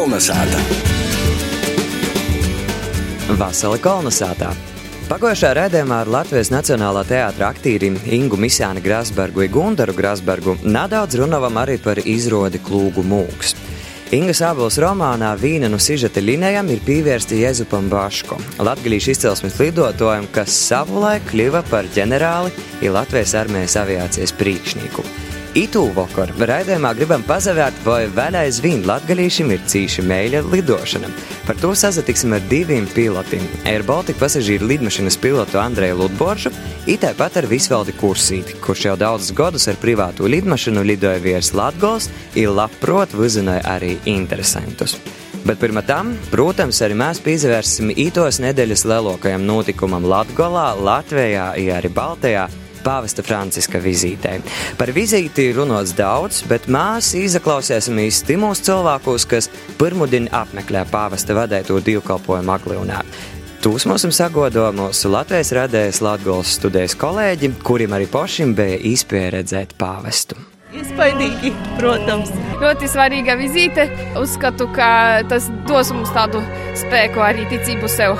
Kolnesāta! Vasarī kolonizētā. Pagājušā raidījumā ar Latvijas Nacionālā teātra aktīriem Ingu Misāni Grasbergu un Gundaru Grasbergu nedaudz runājam arī par izrādi Klūgu mūks. Inga Sābols romānā Vīna no sižeta linijām ir pievērsta Jēzupam Baško, latgalīšu izcelsmes lidotājam, kas savulaik kļuva par ģenerāli ir Latvijas armijas aviācijas priekšnieku. Itū vakar raidījumā gribam pazavērt, vai vēl aizvien latgalīšiem ir cīši mēļa lidošana. Par to sazatiksim ar diviem pilotiem - Air Baltica pasažīru lidmašīnas pilotu Andreju Ludboršu, it tāpat ar Visvaldi Kursīti, kurš jau daudzus gadus ar privātu lidmašīnu lidoja virs Latgals, ir labprot vizināja arī interesantus. Bet pirmā tam, protams, arī mēs pievērsim ītos nedēļas lielākajam notikumam Latgolā, Latvijā, ja arī Baltijā pāvesta Franciska vizītē. Par vizīti runāts daudz, bet mēs izaklausīsimies timos cilvēkus, kas pirmudin apmeklē pāvesta vadēto divkalpojumu aglīnā. Tūs mums sagodo mūsu Latvijas radējas Latgolas studijas kolēģi, kuriem arī pašiem bija iespēja redzēt pāvestu. Iespaidīgi, protams. Ļoti svarīga vizīte. Uzskatu, ka tas dos mums tādu spēku arī ticību sev.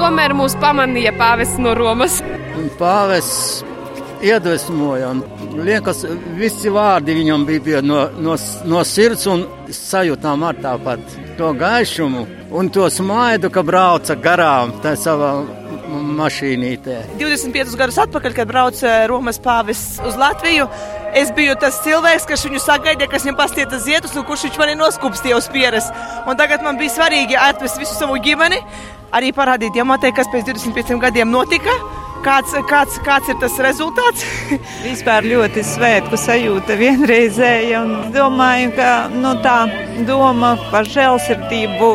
Tomēr mūs pamanīja pāvests no Romas. Pāvests iedvesmoja. Liekas, visi vārdi viņam bija no, no, no sirds un sajūtām ar tāpat to gaišumu un to smaidu, ka brauca garām tā savā mašīnītē. 25 gadus atpakaļ, kad brauca Romas pāvests uz Latviju, es biju tas cilvēks, kas viņu sagaidīja, kas viņam pastieta ziedus, un kurš viņš mani noskūpstīja uz pieres. Un tagad man bija svarīgi atvest visu savu ģimeni, arī parādīt Jamatē, kas pēc 25 gadiem notika. Kāds, kāds, kāds ir tas rezultāts? Vispār ļoti svētku sajūta vienreizēja. Domāju, ka nu, tā doma par žēlsirdību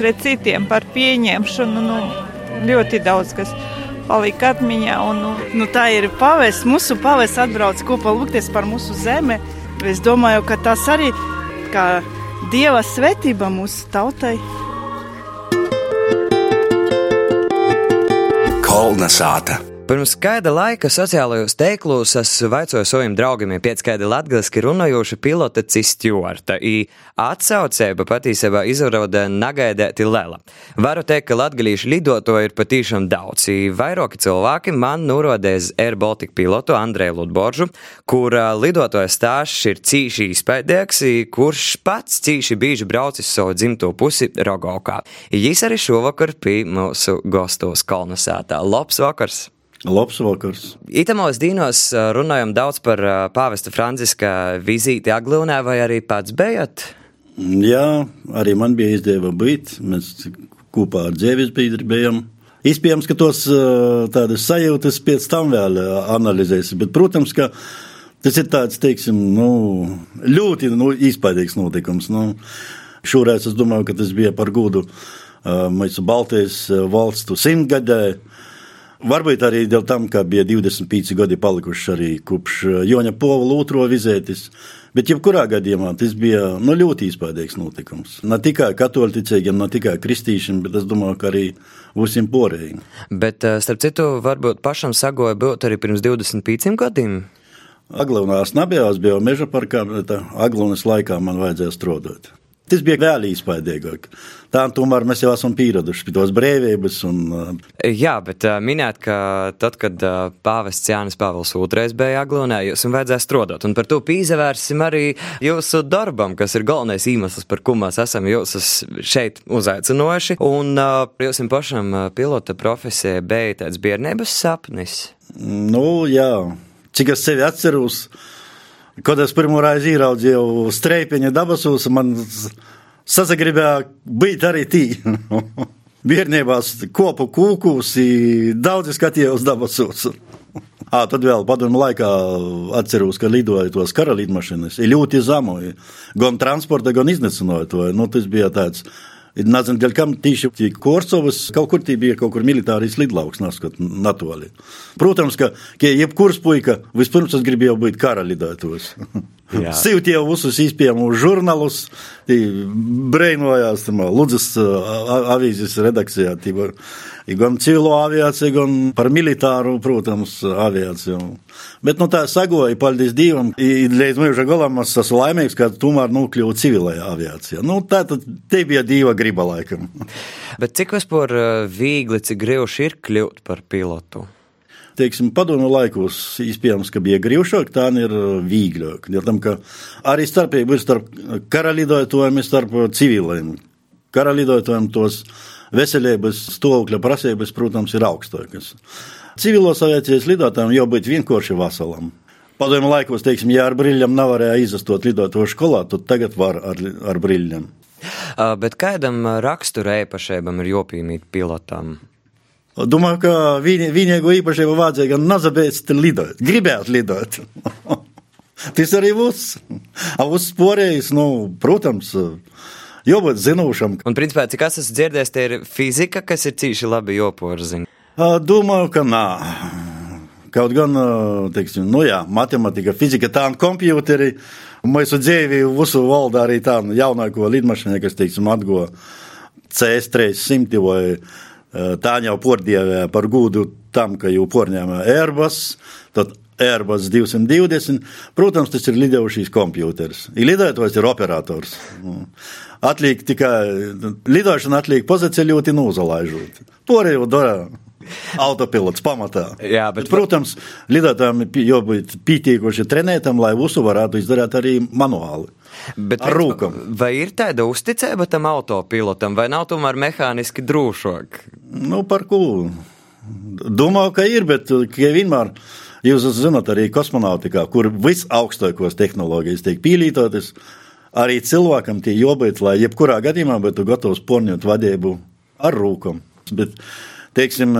pret citiem, par pieņemšanu, nu, ļoti daudz kas palika atmiņā. Un, nu, Nu, tā ir pavesa. Mūsu pavesa atbrauc kopā lūgties par mūsu zemi. Es domāju, ka tas arī kā dieva svētība mūsu tautai. Kolnesāta! Pirms kāda laika sociālajos teiklos es vaicoju saviem draugiem, pēc kāda latgaliski runājoša pilota Cistjorta, i atsaucēba patiesībā izrauda nagaidēti lela. Varu teikt, ka latgalīšu lidotoju ir patīšām daudz, vairāki cilvēki man nurodēs Air Baltica pilotu Andreju Ludboržu, kur lidotoja stāsts ir cīši izpēdīgs, kurš pats cīši bieži braucis savu dzimto pusi Rogaukā. Jis arī šovakar pie mūsu gostos kolonizētā. Labs vakars! Labs vakars. Itamos dīnos runājam daudz par pāvesta Franciska vizīti Aglūnā, vai arī pats bijat? Jā, arī man bija izdeva būt. Mēs kopā ar biedri bijām. Iespējams, ka tos tādas sajūtas pēc tam vēl analizēsim, bet, protams, ka tas ir tāds, teiksim, nu, ļoti nu, izpaidīgs notikums. Nu, šoreiz es domāju, ka tas bija par godu mūsu Baltijas valstu simtgadē. Varbūt arī dēļ tam, ka bija 25 gadi palikuši arī kopš Joņa Povla otro vizētis. Bet, jebkurā gadījumā, tas bija nu, ļoti izpaidīgs notikums. Ne tikai katoļticīgiem, ne tikai kristīšiem, bet es domāju, ka arī visiem porējiem. Bet, starp citu, varbūt pašam sagoja būt arī pirms 25 gadiem. Aglonās nebijās, bija meža parkā, bet Aglonas laikā man vajadzēja strādāt. Tas bija vēl izpaidīgāk. Tā tomēr mēs jau esam pieraduši pie tos brīvības. Un, Jā, bet minēt, ka tad, kad pāvests Jānis Pāvils II bija Aglonē, jums vajadzēja strādāt. Un par to pīzevērsim arī jūsu darbam, kas ir galvenais iemesls, par ko mēs esam jūs šeit uzaicinoši. Un jums pašam pilota profesija bija tāds bērnības sapnis. Nu, jā, cik es sevi atceros. Kad es pirmo reizi ieraudzīju streipiņa dabasos, man sazagribēja būt arī tī. Bērnībā kopu kūkus, daudzi skatījos dabasos. À, tad vēl padomu laikā atceros, ka lidoja tos karalīdmašīnas. Ir ļoti zamoji. Gan transporta, gan iznecinoja to. Nu, tas bija tāds Nezinu, dēļ kam tieši Korsovas kaut kur tie bija kaut kur militārijas lidlauks, neskat natoli. Protams, ka, ka jebkurs puika vispirms es gribēju būt kara lidētos. Sīvtie visus izpējumus žurnālus, brēnojās Ludzas avīzes redakcijā. Tība, gan civilo aviāciju, gan par militāru, protams, aviāciju. Bet nu, tā sagoja, paldies Dievam, līdz mūža galam es esmu laimīgs, ka tomēr nokļuvu civilajā aviācijā. Nu, tā tad te bija Dieva griba laikam. Bet cik vispār viegli, cik grūti ir kļūt par pilotu? Teiksim, padomu laikos iespējams, ka bija grūtāk, tā ir vieglāk. Arī starpība ir starp karalidotājiem, starp civiliem. Karalidotājiem tos veselības stāvokļa prasības, protams, ir augstākas. Civilos aviācijas lidotājiem jau būt vienkārši veselam. Padomu laikos, teiksim, ja ar brīļiem nav varēja izastot lidotāju skolā, tad tagad var ar, ar brīļiem. Bet kādam rakstura īpašībam ir jopīmīt pilotam? Domāju, ka viņa, vienīgo īpašību vajadzēja gan nazabēst lidot, gribēt lidot. Tas arī būs. Uz sporējis, nu, protams, jābūt zinošam. Un, principā, cik es esmu dzirdējis, tie ir fizika, kas ir cīši labi joporzina. Domāju, ka nā. Kaut gan, teiksim, nu jā, matematika, fizika, tā un kompjūteri. Mūsu dzīvi visu valda arī tā jaunāko lidmašīnu, kas, teiksim, atgo CS300 vai Tā jau pordievē par gūdu tam, ka jau porņēma Airbus, tad Airbus 220. Protams, tas ir lidojušīs kompjūters. Ir lidotājs, ir operators. Atliek tikai lidošana, atliek pozaceļot un uzalaižot. Porējo dara autopilots pamatā. Jā, bet, bet, protams, lidotājiem jābūt pietiekoši trenētam, lai visu varētu izdarīt arī manuāli. Bet, ar rūkam. Vai ir tāda uzticība tam autopilotam, vai nav tomēr mehāniski drošāk? Nu, par ko? Domāju, ka ir, bet ka vienmēr. Jūs zināt, arī kosmonautikā, kur visaugstākās tehnoloģijas tiek pielietotas, arī cilvēkam tie jābūt, lai jebkurā gadījumā būtu gatavs porņot vadību ar rūkam. Bet teiksim,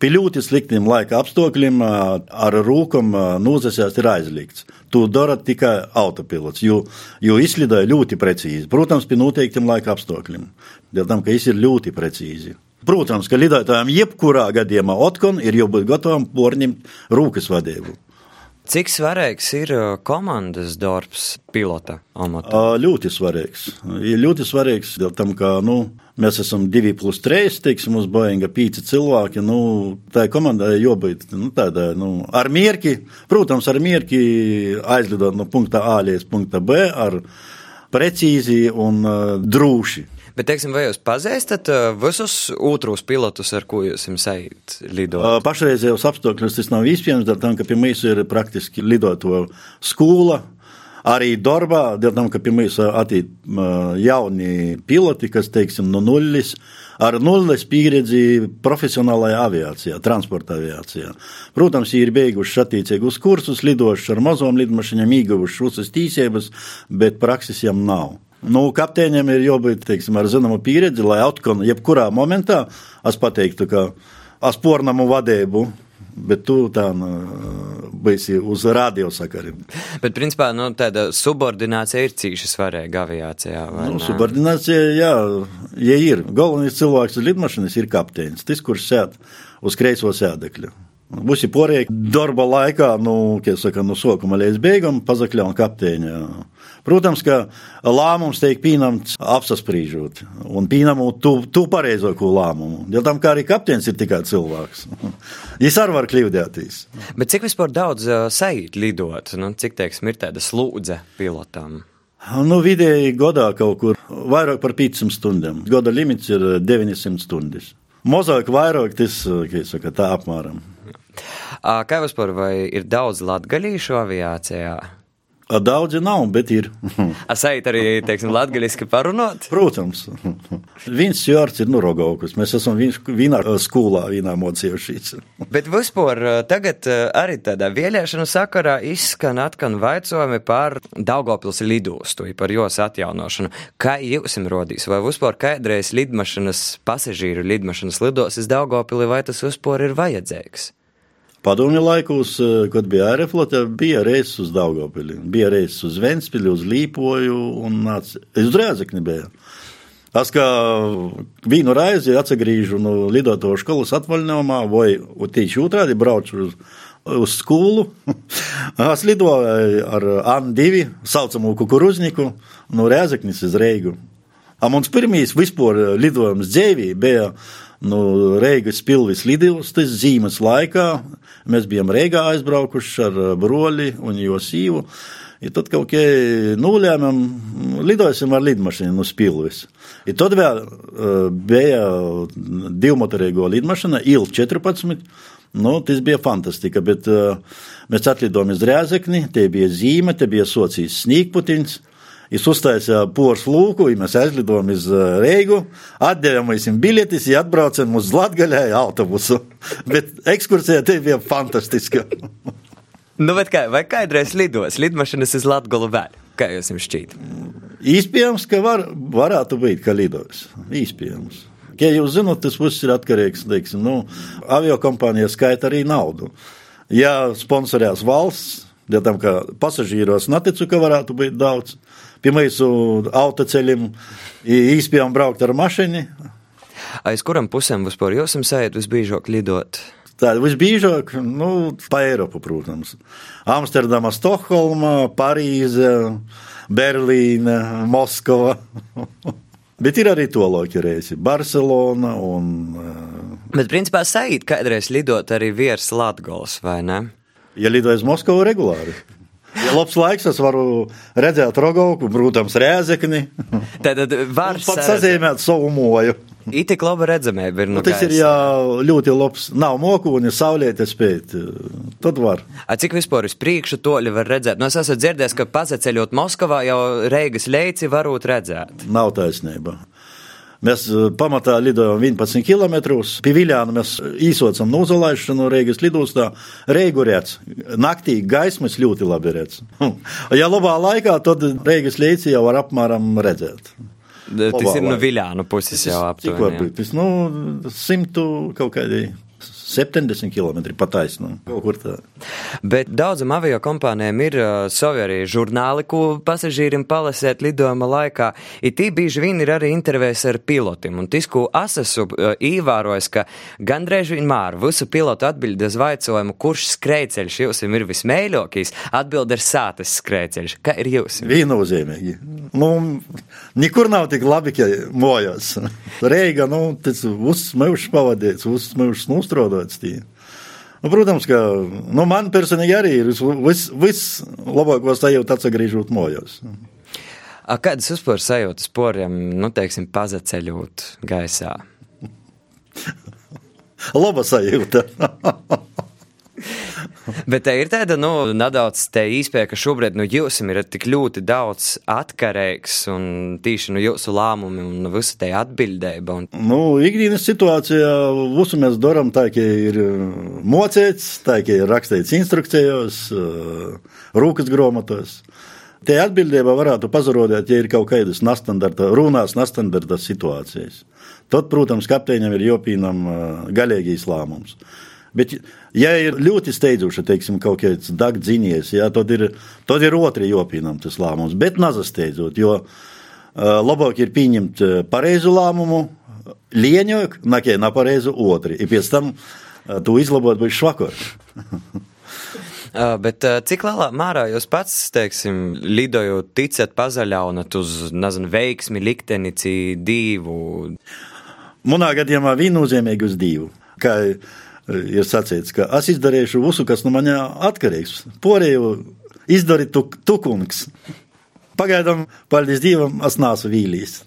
pie ļoti sliktiem laika apstākļiem ar rūkam nozasēs ir aizliegts. To dara tikai autopilots, jo, jo izlidoja ļoti precīzi. Protams, pie noteiktiem laika apstākļiem, dēļ tam, ka viņš ir ļoti precīzi. Protams, ka lidotājiem jebkurā gadījumā otkon ir jābūt gatavam porņemt rūkas vadību. Cik svarīgs ir komandas darbs pilota amatā? Ļoti svarīgs. Ir ļoti svarīgs, dēļ tam, ka, nu, Mēs esam divi plus trīs, teiksim, uz Boeinga pīci cilvēki. Nu, tā komandai jābūt nu, tādai, nu, ar mierki, protams, ar mierki aizlidot no punkta A līdz punkta B ar precīzi un uh, drūši. Bet, teiksim, vai jūs pazīstat visus otros pilotus, ar ko jūs esat lidojis? Pašreizējos apstākļos tas nav iespējams, tam, ka pie mums ir praktiski lidoto skola, arī darbā, dēļ tam, ka pie mums atīt jauni piloti, kas, teiksim, no nulles, ar nulles pieredzi profesionālajā aviācijā, transporta aviācijā. Protams, viņi ir beiguši attiecīgus kursus, lidojuši ar mazām lidmašīnām, ieguvuši visas tīsības, bet prakses jām nav. Nu, kapteiņiem ir jābūt teiksim, ar zināmu pieredzi, lai atkal, jebkurā momentā, es pateiktu, ka es pornamu vadību bet tu tā nu, biji uz radiosakariem. Bet, principā, nu, tāda subordinācija ir cīši svarīga aviācijā. Nu, subordinācija, jā, ja ir. Galvenais cilvēks lidmašīnas ir kapteinis, tas, kurš sēd uz kreiso sēdekļa. Būs porēji darba laikā, nu, kā saka, no sākuma līdz beigām, pazakļā un kapteiņa. Protams, ka lēmums tiek pieņemts apspriežot un pieņemot tu, tu pareizāko lēmumu. Dēļ tam, kā arī kapteinis ir tikai cilvēks. Viņš arī var kļūdīties. Bet cik vispār daudz sajūt lidot? Nu, cik, teiksim, ir tāda slūdze pilotam? Nu, vidēji gadā kaut kur vairāk par 500 stundām. Gada limits ir 900 stundas. Mazāk, vairāk, tas saka, tā apmēram. Kā vispār, vai ir daudz latgaļīšu aviācijā? Daudzi nav, bet ir. Asait arī, teiksim, latgaļiski parunāt? Protams. Viens jārts ir Nurogaukas. Mēs esam vienā skolā, vienā mocījušies. Bet vispār tagad arī tādā vēlēšanu sakarā izskan atkan vaicojumi par Daugavpils lidostu, par jos atjaunošanu. Kā jums rodīs? Vai vispār kādreiz lidmašanas, pasažīru lidmašanas lidoses Daugavpili, vai tas vispār ir vajadzīgs? Padomju laikos, eh, kad bija aeroflote, bija reizes uz Daugopili, bija reizes uz Ventspili, uz Līpoju un nāc, es uz Rēzekni biju. Es kā vienu reizi atgriežu no lidotāju skolas atvaļinājumā, vai tieši otrādi braucu uz, uz skolu. Es lidoju ar AN2, saucamo kukurūzniku, no Rēzaknis uz Reigu. A mums pirmīs vispār lidojums dzīvī bija nu, Reigas pilvis lidostas zīmes laikā. Mēs bijām Reigā aizbraukuši ar broļi un jo sīvu. I tad kaut kā nolēmām, lidosim ar lidmašīnu uz pilvis. I tad vēl uh, bija divmotorīgo lidmašīna IL-14. Nu, tas bija fantastika, bet mēs atlidojām uz Rēzekni, te bija zīme, te bija socijas snīgputiņš. Es uztaisīju pošu lūku, ja mēs aizlidojām uz Reigu, atdevām viņam biļetes, ja atbraucām uz Latviju autobusu. Bet ekskursija te bija fantastiska. nu, kā, vai kādreiz lidos lidmašīnas uz Latviju vēl? Kā jums šķiet? Iespējams, ka var, varētu būt, ka lidos. Iespējams. Kā jūs zināt, tas viss ir atkarīgs no nu, avio kompānijas skaita arī naudu. Ja sponsorēs valsts, ja tam kā pasažīros neticu, ka varētu būt daudz, pie mūsu autoceļiem īspējām braukt ar mašīnu. Aiz kuram pusēm vispār jūs esat visbiežāk lidot? Tā ir visbiežāk, nu, pa Eiropu, protams. Amsterdama, Stokholma, Parīze, Berlīne, Moskava. Bet ir arī tolākie reisi, Barcelona un. Bet, principā, sajūt kādreiz lidot arī virs Latgals, vai ne? Ja lidojas Moskavā regulāri. Ja labs laiks, es varu redzēt Rogovku, protams, Rēzekni. Tad var pat sazīmēt savu moju. It tik labi redzamība ir. Nu, tas gaisa. ir jau ļoti labs. Nav mokūni, saulēta spēt. Tad var. A, cik vispār uz priekšu toļi var redzēt? Nu, es esmu dzirdējis, ka pazaceļot Moskavā jau Reigas leici varot redzēt. Nav taisnība. Mēs eh, pamatā lidojam 11 km. Pie Viljāna mēs īsocam nozolaišanu no Reigas lidostā. Reigu redz. Naktī gaismas ļoti labi redz. ja labā laikā, tad Reigas līci jau var apmēram redzēt. Tas ir no Viljāna puses jau aptuveni. Cik var būt? Nu, simtu kaut kādī 70 km pa taisnu. Bet daudzam avio kompānijām ir uh, savi arī žurnāli, ko pasažīrim palasēt lidojuma laikā. It bieži vien ir arī intervijas ar pilotiem. Un tas, ko es esmu uh, īvērojis, ka gandrīz vienmēr visu pilotu atbild uz vaicojumu, kurš skrejceļš jums ir vismēļākais, atbild ir sātas skrejceļš. Kā ir jūs? Viennozīmīgi. Nu, nekur nav tik labi, ka mojās. Reiga, nu, tas uzsmējuši pavadīts, uzsmējuši nostrodot pēc tī. Nu, protams, ka nu, man personīgi arī ir vislabākos vis sajūta atsagrīžot mojos. A, kādas vispār sajūtas poriem, nu, teiksim, pazaceļot gaisā? Laba sajūta. Bet te ir tāda, nu, nedaudz te īspēja, ka šobrīd, nu, jūs ir tik ļoti daudz atkarīgs un tīši, nu, jūsu lēmumi un visa te atbildība. Un... Nu, ikdienas situācijā visu mēs darām tā, ka ir uh, mocēts, tā, ka ir rakstīts instrukcijos, uh, rūkas grāmatos. Tie atbildība varētu pazarodēt, ja ir kaut kādas nestandarta, runās nestandarta situācijas. Tad, protams, kapteiņam ir jopīnam uh, galīgīs lēmums. Bet, ja ir ļoti steidzoša, teiksim, kaut kāds dagdzinies, jā, tad ir, tad ir otri jopinam tas lēmums, bet nazasteidzot, jo uh, labāk ir pieņemt pareizu lēmumu, lieņok, nakē nepareizu otri, un pēc tam uh, tu izlabot būs švakar. Bet cik lielā mērā jūs pats, teiksim, lidojot, ticat pazaļaunat uz, nezinu, veiksmi, liktenici, divu? Manā gadījumā viennozīmīgi uz divu. Kā ir sacīts, ka es izdarīšu visu, kas no manis atkarīgs. Porēju izdari tu, tukungs. Pagaidām, paldies Dievam, es neesmu vīlījis.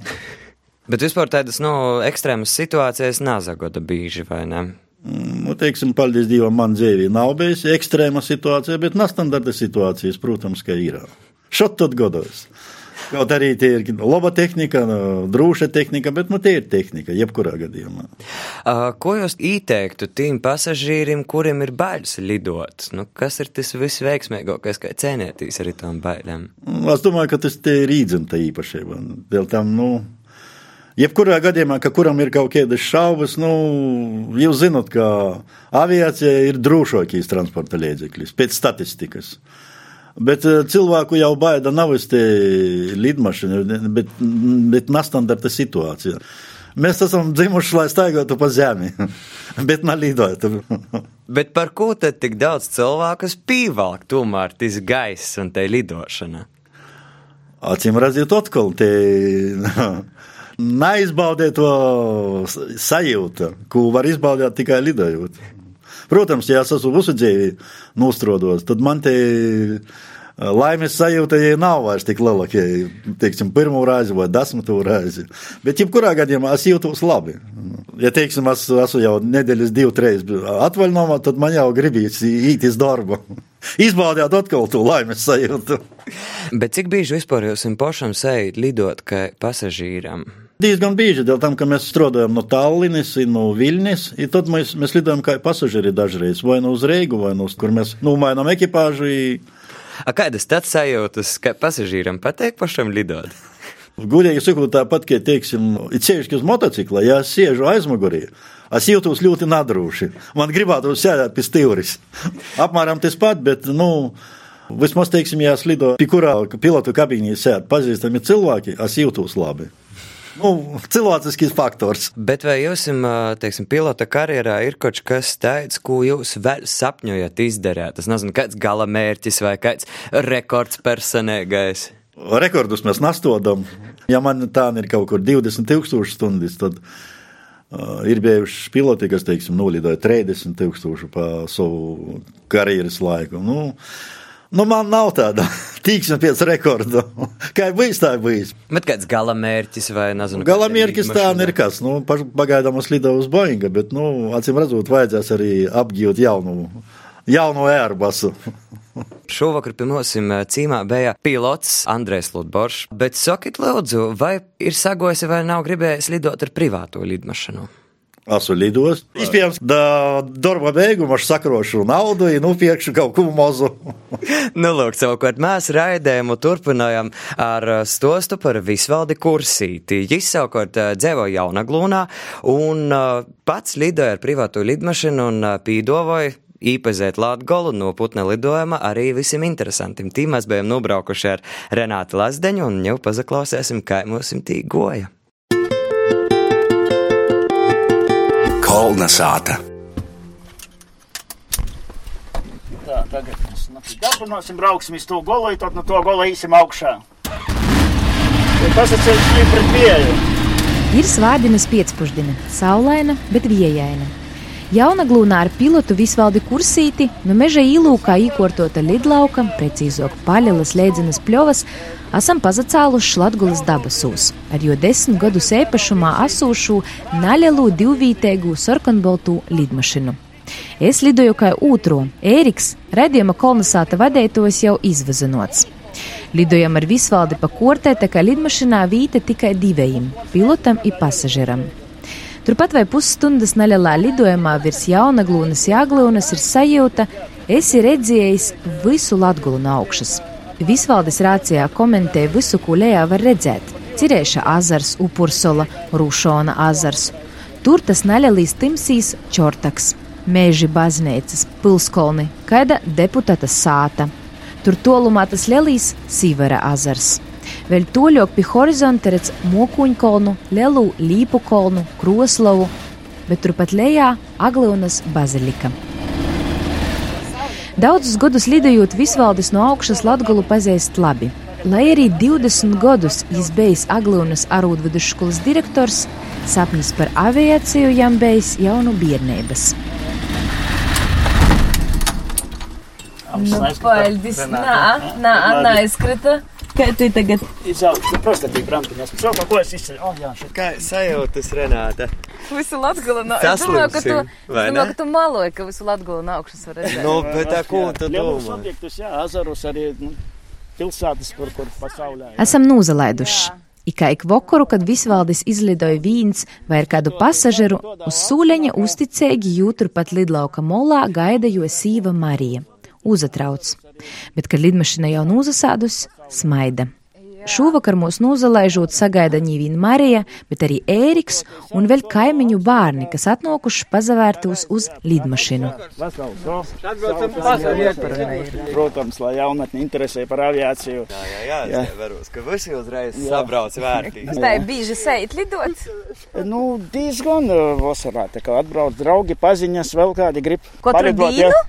Bet vispār tādas nu, ekstrēmas situācijas nezagoda bieži, vai ne? Mm, nu, teiksim, paldies Dievam, man dzīvē nav bijusi ekstrēma situācija, bet nestandarta situācijas, protams, ka ir. Šot tad godos. Kaut arī tie ir laba tehnika, droša tehnika, bet nu, tie ir tehnika, jebkurā gadījumā. Uh, ko jūs ieteiktu tiem pasažīriem, kuriem ir bailes lidot? Nu, kas ir tas visveiksmīgākais, kā cienēties ar tām bailēm? Es domāju, ka tas ir īdzimta īpašība. Dēļ tam, nu, Jebkurā gadījumā, ka kuram ir kaut kādas šaubas, nu, jūs zinat, ka aviācija ir drošākais transporta līdzeklis pēc statistikas. Uh, Bet eh, cilvēku jau baida nav uz te lidmašīnu, bet, bet nestandarta situācija. Mēs esam dzimuši, lai staigātu pa zemi, bet nelīdotu. Bet par ko tad tik daudz cilvēku pīvāk tomēr tas gaiss un te lidošana? Acīm redzot, atkal te neizbaudīt to sajūtu, ko var izbaudīt tikai lidojot. Protams, ja es esmu uzsadzēji nostrodos, tad man te laimes sajūta, ja nav vairs tik liela, ja, teiksim, pirmo reizi vai desmito reizi. Bet, jebkurā gadījumā, es jūtos labi. Ja, teiksim, es esmu jau nedēļas divu, trīs atvaļinājumā, tad man jau gribīs īt iz darbu. Izbaudīt atkal to laimes sajūtu. Bet cik bieži vispār jūs pašam sējat lidot kā pasažīram? Diezgan bieži, dēļ tam, ka mēs strādājam no Tallinas, no Viļņas, un tad mēs, mēs lidojam kā pasažieri dažreiz, vai nu uz Reigu, vai nu uz kur mēs nomainām ekipāžu. A kādas tad sajūtas, ka pasažīram patīk pašam lidot? Gudīgi sakot, tāpat, kā teiksim, ir ceļš uz motocikla, ja es sēžu aizmugurī, es jūtos ļoti nadrūši. Man gribētu sēdēt pie stūris. Apmēram tas pat, bet, nu, vismaz, teiksim, ja es lidoju, pie kurā pilotu kabīnī sēž pazīstami cilvēki, es jūtos labi nu, cilvēciskais faktors. Bet vai jums, teiksim, pilota karjerā ir kaut kas tāds, ko jūs vēl sapņojat izdarīt? Es nezinu, kāds gala mērķis vai kāds rekords personīgais. Rekordus mēs nastodam. Ja man tā ir kaut kur 20,000 stundas, tad uh, ir bijuši piloti, kas, teiksim, nolidoja 30,000 pa savu karjeras laiku. Nu, Nu, man nav tāda tīksme pēc rekorda. Kā jau bijis, tā ir bijis. Bet kāds gala mērķis vai nezinu? Gala mērķis tā ir kas. Nu, pagaidām es lidoju uz Boeinga, bet, nu, acīm redzot, vajadzēs arī apgūt jaunu, jaunu ērbasu. Šovakar pie mums cīmā bija pilots Andrēs Lutboršs, bet sakiet lūdzu, vai ir sagojis vai nav gribējis lidot ar privāto lidmašanu? Esmu lidojis. Iespējams, da darba beigumā es sakrošu naudu, ja nopirkšu kaut ko mazu. nu, lūk, savukārt mēs raidējumu turpinājām ar stostu par Visvaldi Kursīti. Viņš savukārt dzīvo Jaunaglūnā un pats lidoja ar privātu lidmašinu un pīdovoja īpazēt Latgolu no putna lidojuma arī visiem interesantiem. Tī mēs bijām nobraukuši ar Renātu Lazdeņu un jau pazaklausēsim, kā mums tī goja. Kolna sāta. Tā, tagad mēs dabūsim, brauksim uz to golu, tad no to gola īsim augšā. Tas ir ceļš pret pieeju. Ir svārdinas piecpuždina, saulaina, bet viejaina. Jaunaglūnā ar pilotu Visvaldi Kursīti no meža īlūkā īkortota lidlauka, precīzāk paļelas leidzenes pļovas, esam pazacāluši Latgulas dabasūs, ar jo desmit gadus īpašumā asūšu naļelu divvītēgu sarkanboltu lidmašinu. Es lidoju kā otro, Ēriks, redzējuma kolonizāta vadētos jau izvazinots. Lidojam ar Visvaldi pa kortē, tā kā lidmašīnā vīte tikai divējiem - pilotam un pasažieram. Turpat vai pusstundas nelielā lidojumā virs Jaunaglūnas Jāglūnas ir sajūta, esi redzējis visu Latgulu no augšas. Visvaldes rācijā komentē visu, ko lejā var redzēt. Cirēša azars, Upursola, Rūšona azars. Tur tas nelielīs timsīs čortaks, mēži baznīcas, pilskolni, kaida deputāta sāta. Tur tolumā tas lielīs Sīvera azars. Vēl toļok pie horizonta redz Mokuņkolnu, Lielu Līpu kolnu, Kroslavu, bet turpat lejā Aglionas bazilika. Daudzus gadus lidojot Visvaldis no augšas Latgulu pazīst labi. Lai arī 20 gadus viņš bijis Aglionas arūdvidusskolas direktors, sapnis par aviāciju jām bijis jau no bērnības. Nu, paldies! Nā, nā, nā, izkrita. Kā tu tagad? Izaugsme, prostatīva brampiņas. Šo, ko es izceļu? Oh, jā, šeit. Kā sajūtas, Renāta? Visu Latgulu nav. Es domāju, ka tu, domāju, ka tu maloji, ka visu Latgulu nav augšas var redzēt. Nu, bet tā ko tu domā? objektus, jā, azarus arī nu, pilsētas, kur, kur pasaulē. Jā. Esam nūzalaiduši. Ikā ik vakaru, kad visvaldis izlidoja vīns vai ar kādu pasažieru, uz sūleņa uzticīgi jūtur pat lidlauka molā gaida jo sīva Marija. Uzatrauc. Bet, kad lidmašīna jau nūzasādus, smaida. šovakar mūs nozalaižot sagaida ņīvīna Marija, bet arī Ēriks un vēl kaimiņu bērni, kas atnokuši pazavērtos uz lidmašinu. Protams, lai jaunatni interesē par aviāciju. Jā, jā, jā, jā. es varos, ka visi uzreiz sabrauc vērtīgi. Tā ir bieži seit lidot? Nu, diezgan vasarā, tā kā atbrauc draugi, paziņas, vēl kādi grib. Katru dienu?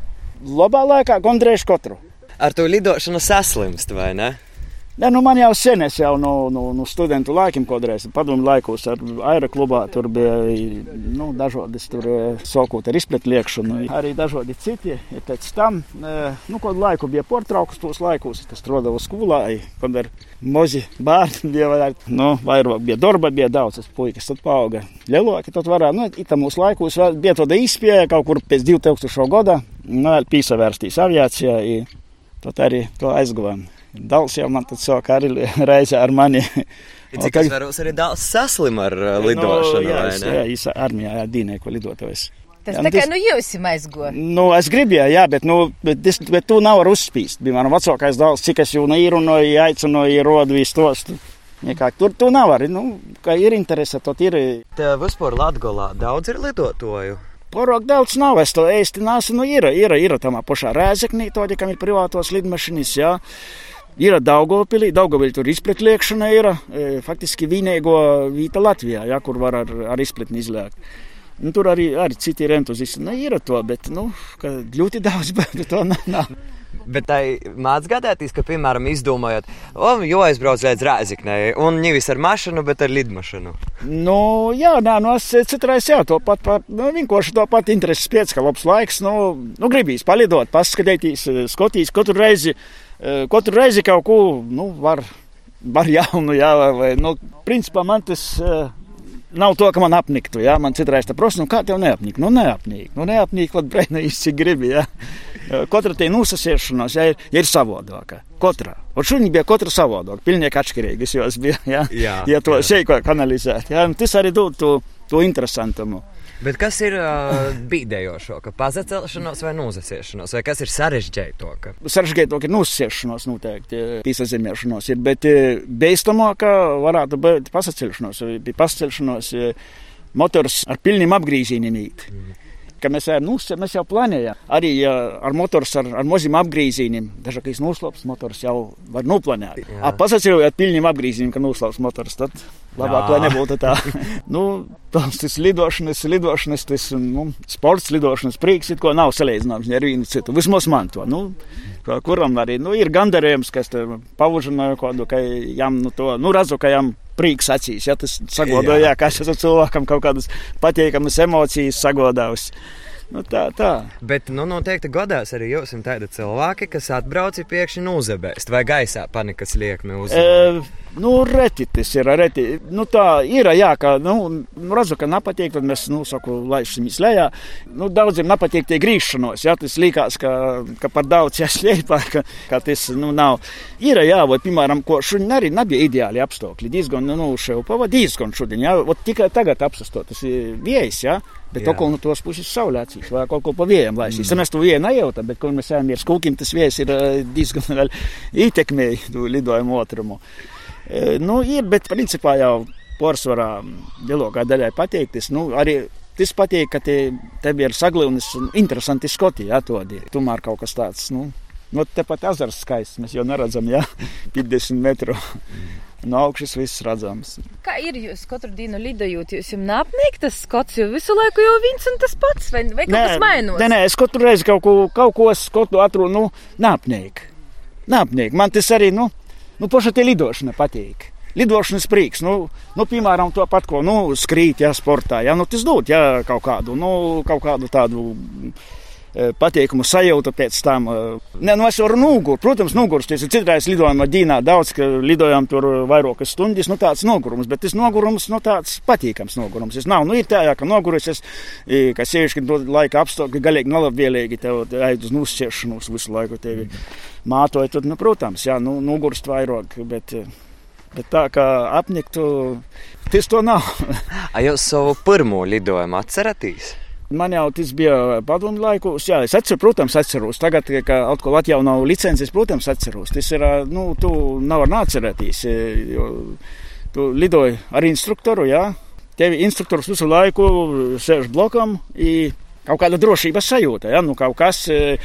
Labā laikā gandrīz katru. Ar to lidošanu saslimst, vai ne? Ja, nu man jau sen, es jau no, no, no studentu laikiem kādreiz, padomu laikos ar aeroklubā, tur bija nu, dažādas tur eh, sākot ar izpletliekšanu, arī dažādi citi. Ja pēc tam, eh, nu, kādu laiku bija portraukus tos laikos, kas strādāja skolā, kad ar mozi bērni bija, vai, nu, vairāk bija darba, bija daudz, tas puikas tad paauga. Lielāki tad varēja, nu, itam mūsu laikos bija tāda izpēja kaut kur pēc 2000 gada, nu, pīsavērstīs aviācijā, i tad arī to aizguvām. Dals jau man tad sāk arī reizē ar mani. Cik es varos arī daudz saslim ar uh, lidošanu, nu, jā, vai ne? jā, īsa armijā, jā, dīnieku lidotājs. Tas Jā, tā nu, kā tas- nu jūs esat aizgo. Nu, es gribēju, jā, bet, nu, bet, dis, bet tu nav var uzspīst. Bija man vecākais dēls, cik es jau neierunāju, aicināju, rodu visu tos. tu- Nekā, tur tu nav arī, nu, kā ir interese, tad ir. Tev vispār Latgolā daudz ir lidotoju. Porok daudz nav, es to īsti nesu, nu, ir, ir, ir tamā pašā rēzeknī, tādi, kam ir privātos lidmašinis, jā. Ir Daugopilī, Daugopilī tur izpletliekšana ir, e, faktiski vienīgo vīta Latvijā, jā, kur var ar, ar izpletni izlēkt. Nu, tur arī, arī citi ir entuziasti. Nu, ir to, bet nu, ļoti daudz bērnu to nav. nav. Bet tā mācās gadēties, ka, piemēram, izdomājot, o, jo aizbrauc līdz Rēziknei, un nevis ar mašīnu, bet ar lidmašīnu. Nu, jā, nē, nu, es citreiz jā, to pat, pat nu, vienkārši to pat intereses pēc, ka labs laiks, nu, nu gribīs palidot, paskatīties, skotīs katru reizi, eh, katru reizi kaut ko, nu, var, var jaunu, jā, vai, nu, principā man tas eh, nav to, ka man apniktu, jā, man citreiz tā prosa, nu, kā tev neapnik, nu, neapnik, nu, neapnik, vad brēnījis, cik gribi, jā. Katra tie nosasiešanās, jā, ir, ir savādāka. Katra. Un šodien bija katra savādāka, pilnīgi atšķirīgas, jo es biju, jā, Jā, ja to jā. šeit kanalizēt. Jā, tas arī dod to, to interesantumu. Bet kas ir uh, bīdējošo, ka pazacelšanos vai nozasiešanos, vai kas ir sarežģītāka? Sarežģītāk ir nosacīšanās, noteikti pīsazīmēšanās, ir, bet eh, beidzamāk varētu būt pasacelšanās eh, motors ar pilniem apgriezieniem īt. Ka mēs, ejam, nu, mēs jau plānojam. Arī ja ar motors ar, ar maziem apgriezieniem, dažkārt noslēpts motors jau var noplānot. Ar pilniem apgriezieniem, ka noslēpts motors, tad labāk, Jā. lai nebūtu tā. nu, tas, tas lidošanas, lidošanas, tas nu, sports lidošanas prieks, ko nav salīdzināms ar vienu citu. Vismaz man to. Nu, kuram arī nu, ir gandarījums, kas pavužināja kādu, ka jām nu, to, nu, redzu, ka jām prieks acīs. Ja, tas sagodoja, ka es esmu cilvēkam kaut kādas patīkamas emocijas sagodājis. Nu, tā, tā. Bet, nu, noteikti godās arī jūs esat tādi cilvēki, kas atbrauc pēkšņi nozebēst vai gaisā panikas liekmi uz. E, nu, reti tas ir. Reti. Nu, tā ir, jā, ka, nu, nu, redzu, ka nepatīk, tad mēs, nu, saku, laišam izlējā. Nu, daudziem nepatīk tie grīšanos, jā, tas likās, ka, ka par daudz jāslēpā, ka, ka tas, nu, nav. Ir, jā, vai, piemēram, ko šodien arī nebija ideāli apstākļi. Diezgan, nu, šeit pavadījis, diezgan šodien, jā, ot tikai tagad apsastot, tas ir viejas, jā. Bet to, no tos puses saulēcīgs, vai kaut ko pa vējiem laisīs. Mm. Mēs to vienu nejautam, bet, kur mēs ejam ar skūkiem, tas vējs ir eh, diezgan vēl ietekmēji to lidojumu otrumu. E, Nu, ir, bet principā jau pārsvarā lielākā daļai patīk. Tas, nu, arī tas patīk, ka te, tev ir saglīnis un interesanti skoti, ir. Tomēr kaut kas tāds, nu, nu tepat ezers skaists, mēs jau neredzam, jā, 50 metru. No augšas viss redzams. Kā ir jūs katru dienu lidojot? Jūs jums neapnīk tas skots, jo visu laiku jau viens un tas pats, vai, vai kaut kas mainos? Nē, nē, es katru reizi kaut ko, kaut ko skotu atrunu, nu, nāpniek. Nāpniek. Man tas arī, nu, nu paša tie lidošana patīk. Lidošanas prieks, nu, nu, piemēram, to pat, ko, nu, skrīt, jā, sportā, jā, nu, tas dod, jā, kaut kādu, nu, kaut kādu tādu patīkamu sajūtu pēc tam. e. Nē, nu, es varu nogurt, protams, ir citreiz lidojam ar Dīnā daudz, ka lidojam tur vairākas stundas, nu, tāds nogurums, bet tas nogurums, nu, tāds patīkams nogurums. Es nav, nu, ir tā, jā, ka noguris, es, e, ka sievišķi laika apstākļi galīgi nelabvēlīgi, tev aiz uz nosciešanos visu laiku tevi mātoja, tad, nu, protams, jā, nu, nogurst vairāk, bet, bet tā kā apniktu, tas to nav. A jūs savu pirmo lidojumu atceraties? Man jau tas bija padomu laikos. Jā, es atceros, protams, atceros. Tagad, kad atkal atjauno licences, protams, atceros. Tas ir, nu, tu nevar neatcerēties, tu lidoji ar instruktoru, jā. Tevi instruktors visu laiku sēž blokam, ir kaut kāda drošības sajūta, jā, nu kaut kas. E,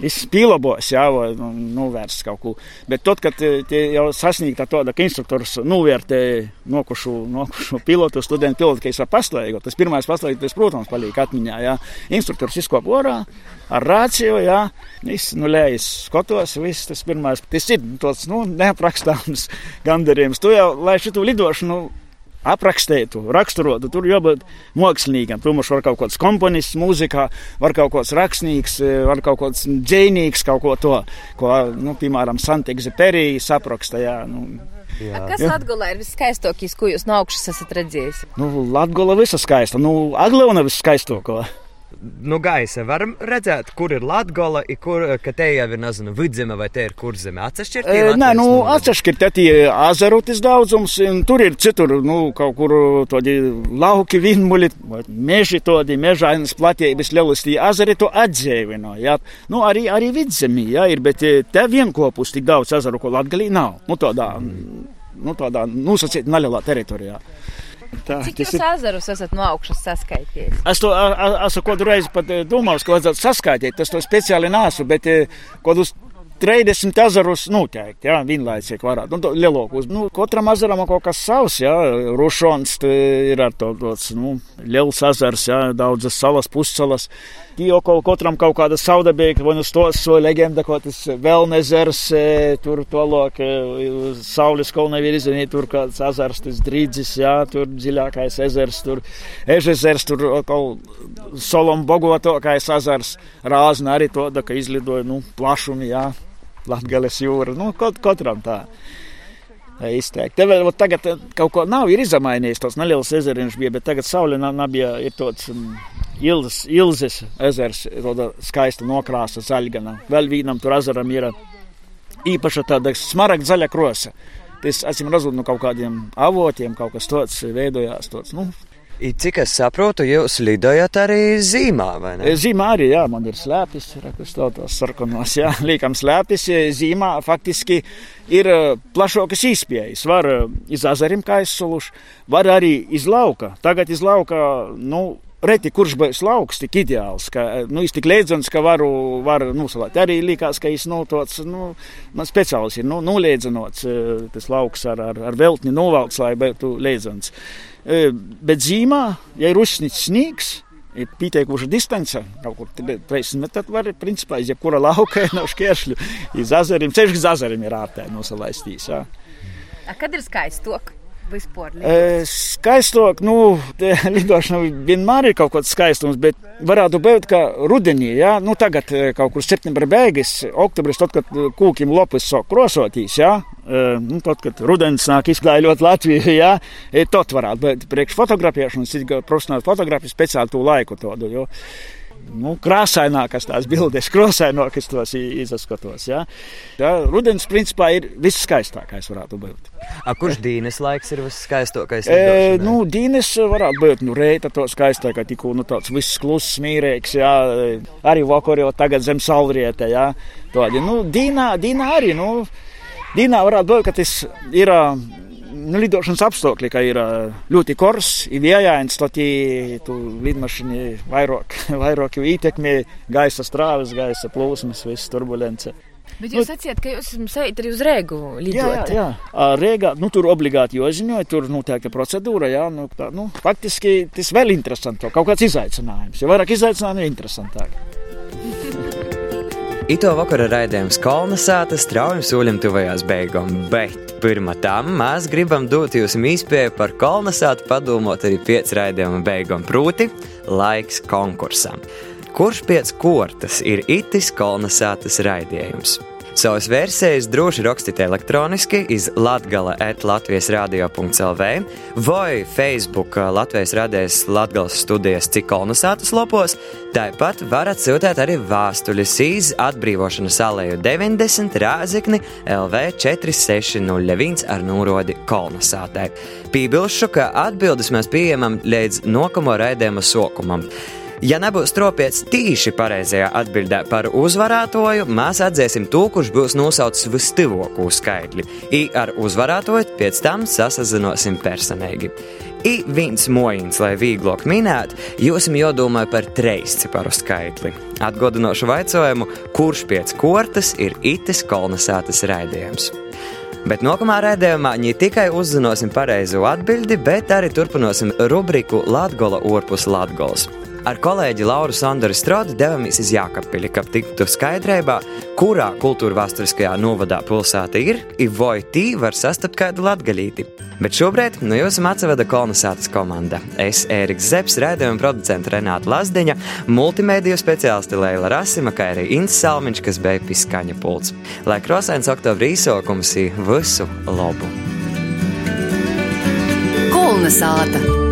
viss pielabos, jā, vai nu, novērst kaut ko. Bet tad, kad tie jau sasniegta tāda, ka instruktors novērtē nokušu, nokušu pilotu, studentu pilotu, ka es varu paslēgt, tas pirmais paslēgties, protams, paliek atmiņā, jā. Instruktors izkop orā ar rāciju, jā, viss, nu, lējas skatos, viss tas pirmais, tas ir tāds, nu, neaprakstāms gandarījums. Tu jau, lai šitu lidošanu, nu, aprakstītu, raksturotu. Tur jābūt māksliniekam. Protams, var kaut kāds komponists mūzikā, var kaut kāds rakstnieks, var kaut kāds dzēnīgs, kaut ko to, ko, nu, piemēram, Santīgs Perija sapraksta. Jā, nu, Jā. Kas Latvijā ir viskaistākais, ko jūs no augšas esat redzējis? Nu, Latvija ir visa skaista. Nu, Aglona ir viskaistākā nu, gaisa varam redzēt, kur ir Latgola, kur, te jau ir, nezinu, vidzeme vai te ir kurzeme. Atsevišķi ir. Nē, nu, atsevišķi ir tie azarotis daudzums, un tur ir citur, nu, kaut kur tādi lauki, vinmuļi, meži tādi, mežainas platības lielas, tie azari to atdzīvino, jā. Nu, arī, arī vidzemī, jā, ir, bet te vienkopus tik daudz azaru, ko Latgalī nav. Nu, tādā, nu, tādā nosacīt nelielā teritorijā. Tā, Cik jūs ir... ezerus esat no augšas saskaitījis? Es to esmu kādu reizi pat eh, domājis, ka vajadzētu saskaitīt. Es to speciāli nesu, bet eh, kādus 30 ezerus noteikti, jā, vienlaicīgi varētu. Nu, lielākos. Nu, katram ezeram ir kaut kas savs, jā. Rušons ir ar to tāds, nu, liels ezers, jā, daudzas salas, pussalas. Jo kaut katram kaut kāda saudabīga, vai nu stos, vai leģenda, kaut tas Velnezers, e, tur tolok, e, Saules kolna virzienī, tur kāds ezers, tas drīdzis, jā, tur dziļākais ezers, tur ežezers, tur kaut solom bogotokais ezers, rāzna arī to, ka izlidoja, nu, plašumi, jā, Latgales jūra, nu, kaut, katram tā izteikti. Te vēl tagad kaut ko nav, izmainījis tos neliels ezeriņš bija, bet tagad saule nav, nav bija, ir tāds um, Ilzes, Ilzes ezers, tāda skaista nokrāsa zaļgana. Vēl vienam tur ezeram ir īpaša tāda smaragda zaļa krosa. Tas, acīm redzot, no kaut kādiem avotiem kaut kas tāds veidojās. Tāds, nu, Cik es saprotu, jūs lidojat arī zīmā, vai ne? Zīmā arī, jā, man ir slēpis, rakus tautos sarkanos, jā, liekam slēpis. Zīmā faktiski ir plašākas izpējas. Var iz azarim, kā es solušu, var arī iz lauka. Tagad iz lauka, nu, reti kurš būs lauks tik ideāls, ka, nu, viņš tik liedzams, ka varu, varu nusalēt. Arī likās, ka viņš, nu, tāds, nu, man speciāls ir, nu, nuliedzanots tas lauks ar, ar, ar veltni novalts, lai būtu liedzams. Bet zīmā, ja ir uzsnits sniegs, ir pieteikuša distance, kaut kur 30 metri, tad var, principā, iz jebkura lauka nav šķēršļu. Iz azarim, ceļš uz azarim ir ārtē nosalaistīs, jā. A, kad ir skaistok? Vispār? E, skaistāk, nu, lidošana vienmēr ir kaut kāds skaistums, bet varētu būt, ka rudenī, jā, nu, tagad kaut kur septembra beigas, oktobris, tad, kad kūkiem lopus sāk krosotīs, jā, nu, tad, kad rudenis nāk izklājot Latviju, jā, tad varētu būt priekš fotografēšanas, profesionāli fotografiju speciāli to laiku tādu, jo nu, krāsainākas tās bildes, krāsainākas tos izskatos. Ja? Ja, rudens principā ir viskaistākais, varētu būt. A, kurš dīnes laiks ir viskaistākais? E, nu, dīnes varētu būt nu, reita to skaistākā, tikko nu, tāds viss kluss, mīrīgs, ja? arī vakar jau tagad zem saulriete. Ja? Tādi, nu, dīnā, dīnā arī, nu, dīnā varētu būt, ka tas ir nu, lidošanas apstākļi, ka ir ļoti kors, ir vējains, tad tu lidmašīni vairāk, vairāk ietekmē gaisa strāvas, gaisa plūsmas, visas turbulence. Bet jūs nu, sacījāt, ka jūs esat arī uz Rīgu lidojot. Jā, jā. Rīgā, nu, tur obligāti jāziņoja, tur noteikta procedūra. Jā, nu, tā, nu, faktiski tas vēl interesantāk, kaut kāds izaicinājums. Jo vairāk izaicinājumu, jo interesantāk. Ito vakara raidījums Kolnesāta straujam soļam tuvajās beigām, bet pirmā tam mēs gribam dot jums īspēju par Kolnesātu padomot arī pēc raidījuma beigām, proti laiks konkursam. Kurš pēc kortas ir itis Kolnesātas raidījums? Savas versijas droši rakstīt elektroniski iz latgala at Latvijas radio.lv vai Facebook Latvijas radijas Latgales studijas cikolnasātas lopos. Tāpat varat sūtīt arī vēstuļus iz atbrīvošanas alēju 90 rāzikni LV 4601 ar nūrodi kolnasātai. Pībilšu, ka atbildes mēs pieejamam līdz nokamo raidījuma sokumam. Ja nebūs tropiets tīši pareizajā atbildē par uzvarētoju, mēs atzēsim to, kurš būs nosaucis vistuvāko skaitli. I ar uzvarētoju pēc tam sasazinosim personīgi. I viens mojins, lai vieglāk minētu, jūs jādomā par treisciparu skaitli. Atgādinošu jautājumu, kurš pēc kortas ir itis kolonizētas raidījums. Bet nākamā raidījumā ne tikai uzzināsim pareizo atbildi, bet arī turpināsim rubriku Latvijas orpus Latvijas. Ar kolēģi Lauru Sandoru Strodu devāmies uz Jākapili, kad tiktu skaidrībā, kurā kultūra vēsturiskajā novadā pilsēta ir, vai tī var sastapt kādu latgaļīti. Bet šobrīd no jums atseveda kolonizācijas komanda. Es, Ēriks Zepsi, raidījuma producents Renāta Lazdiņa, multimediju speciālisti Leila Rasima, kā arī Inns Salmiņš, kas bija piskaņa pults. Lai krosēns oktobra īsokums ir visu labu! Kolonizāta!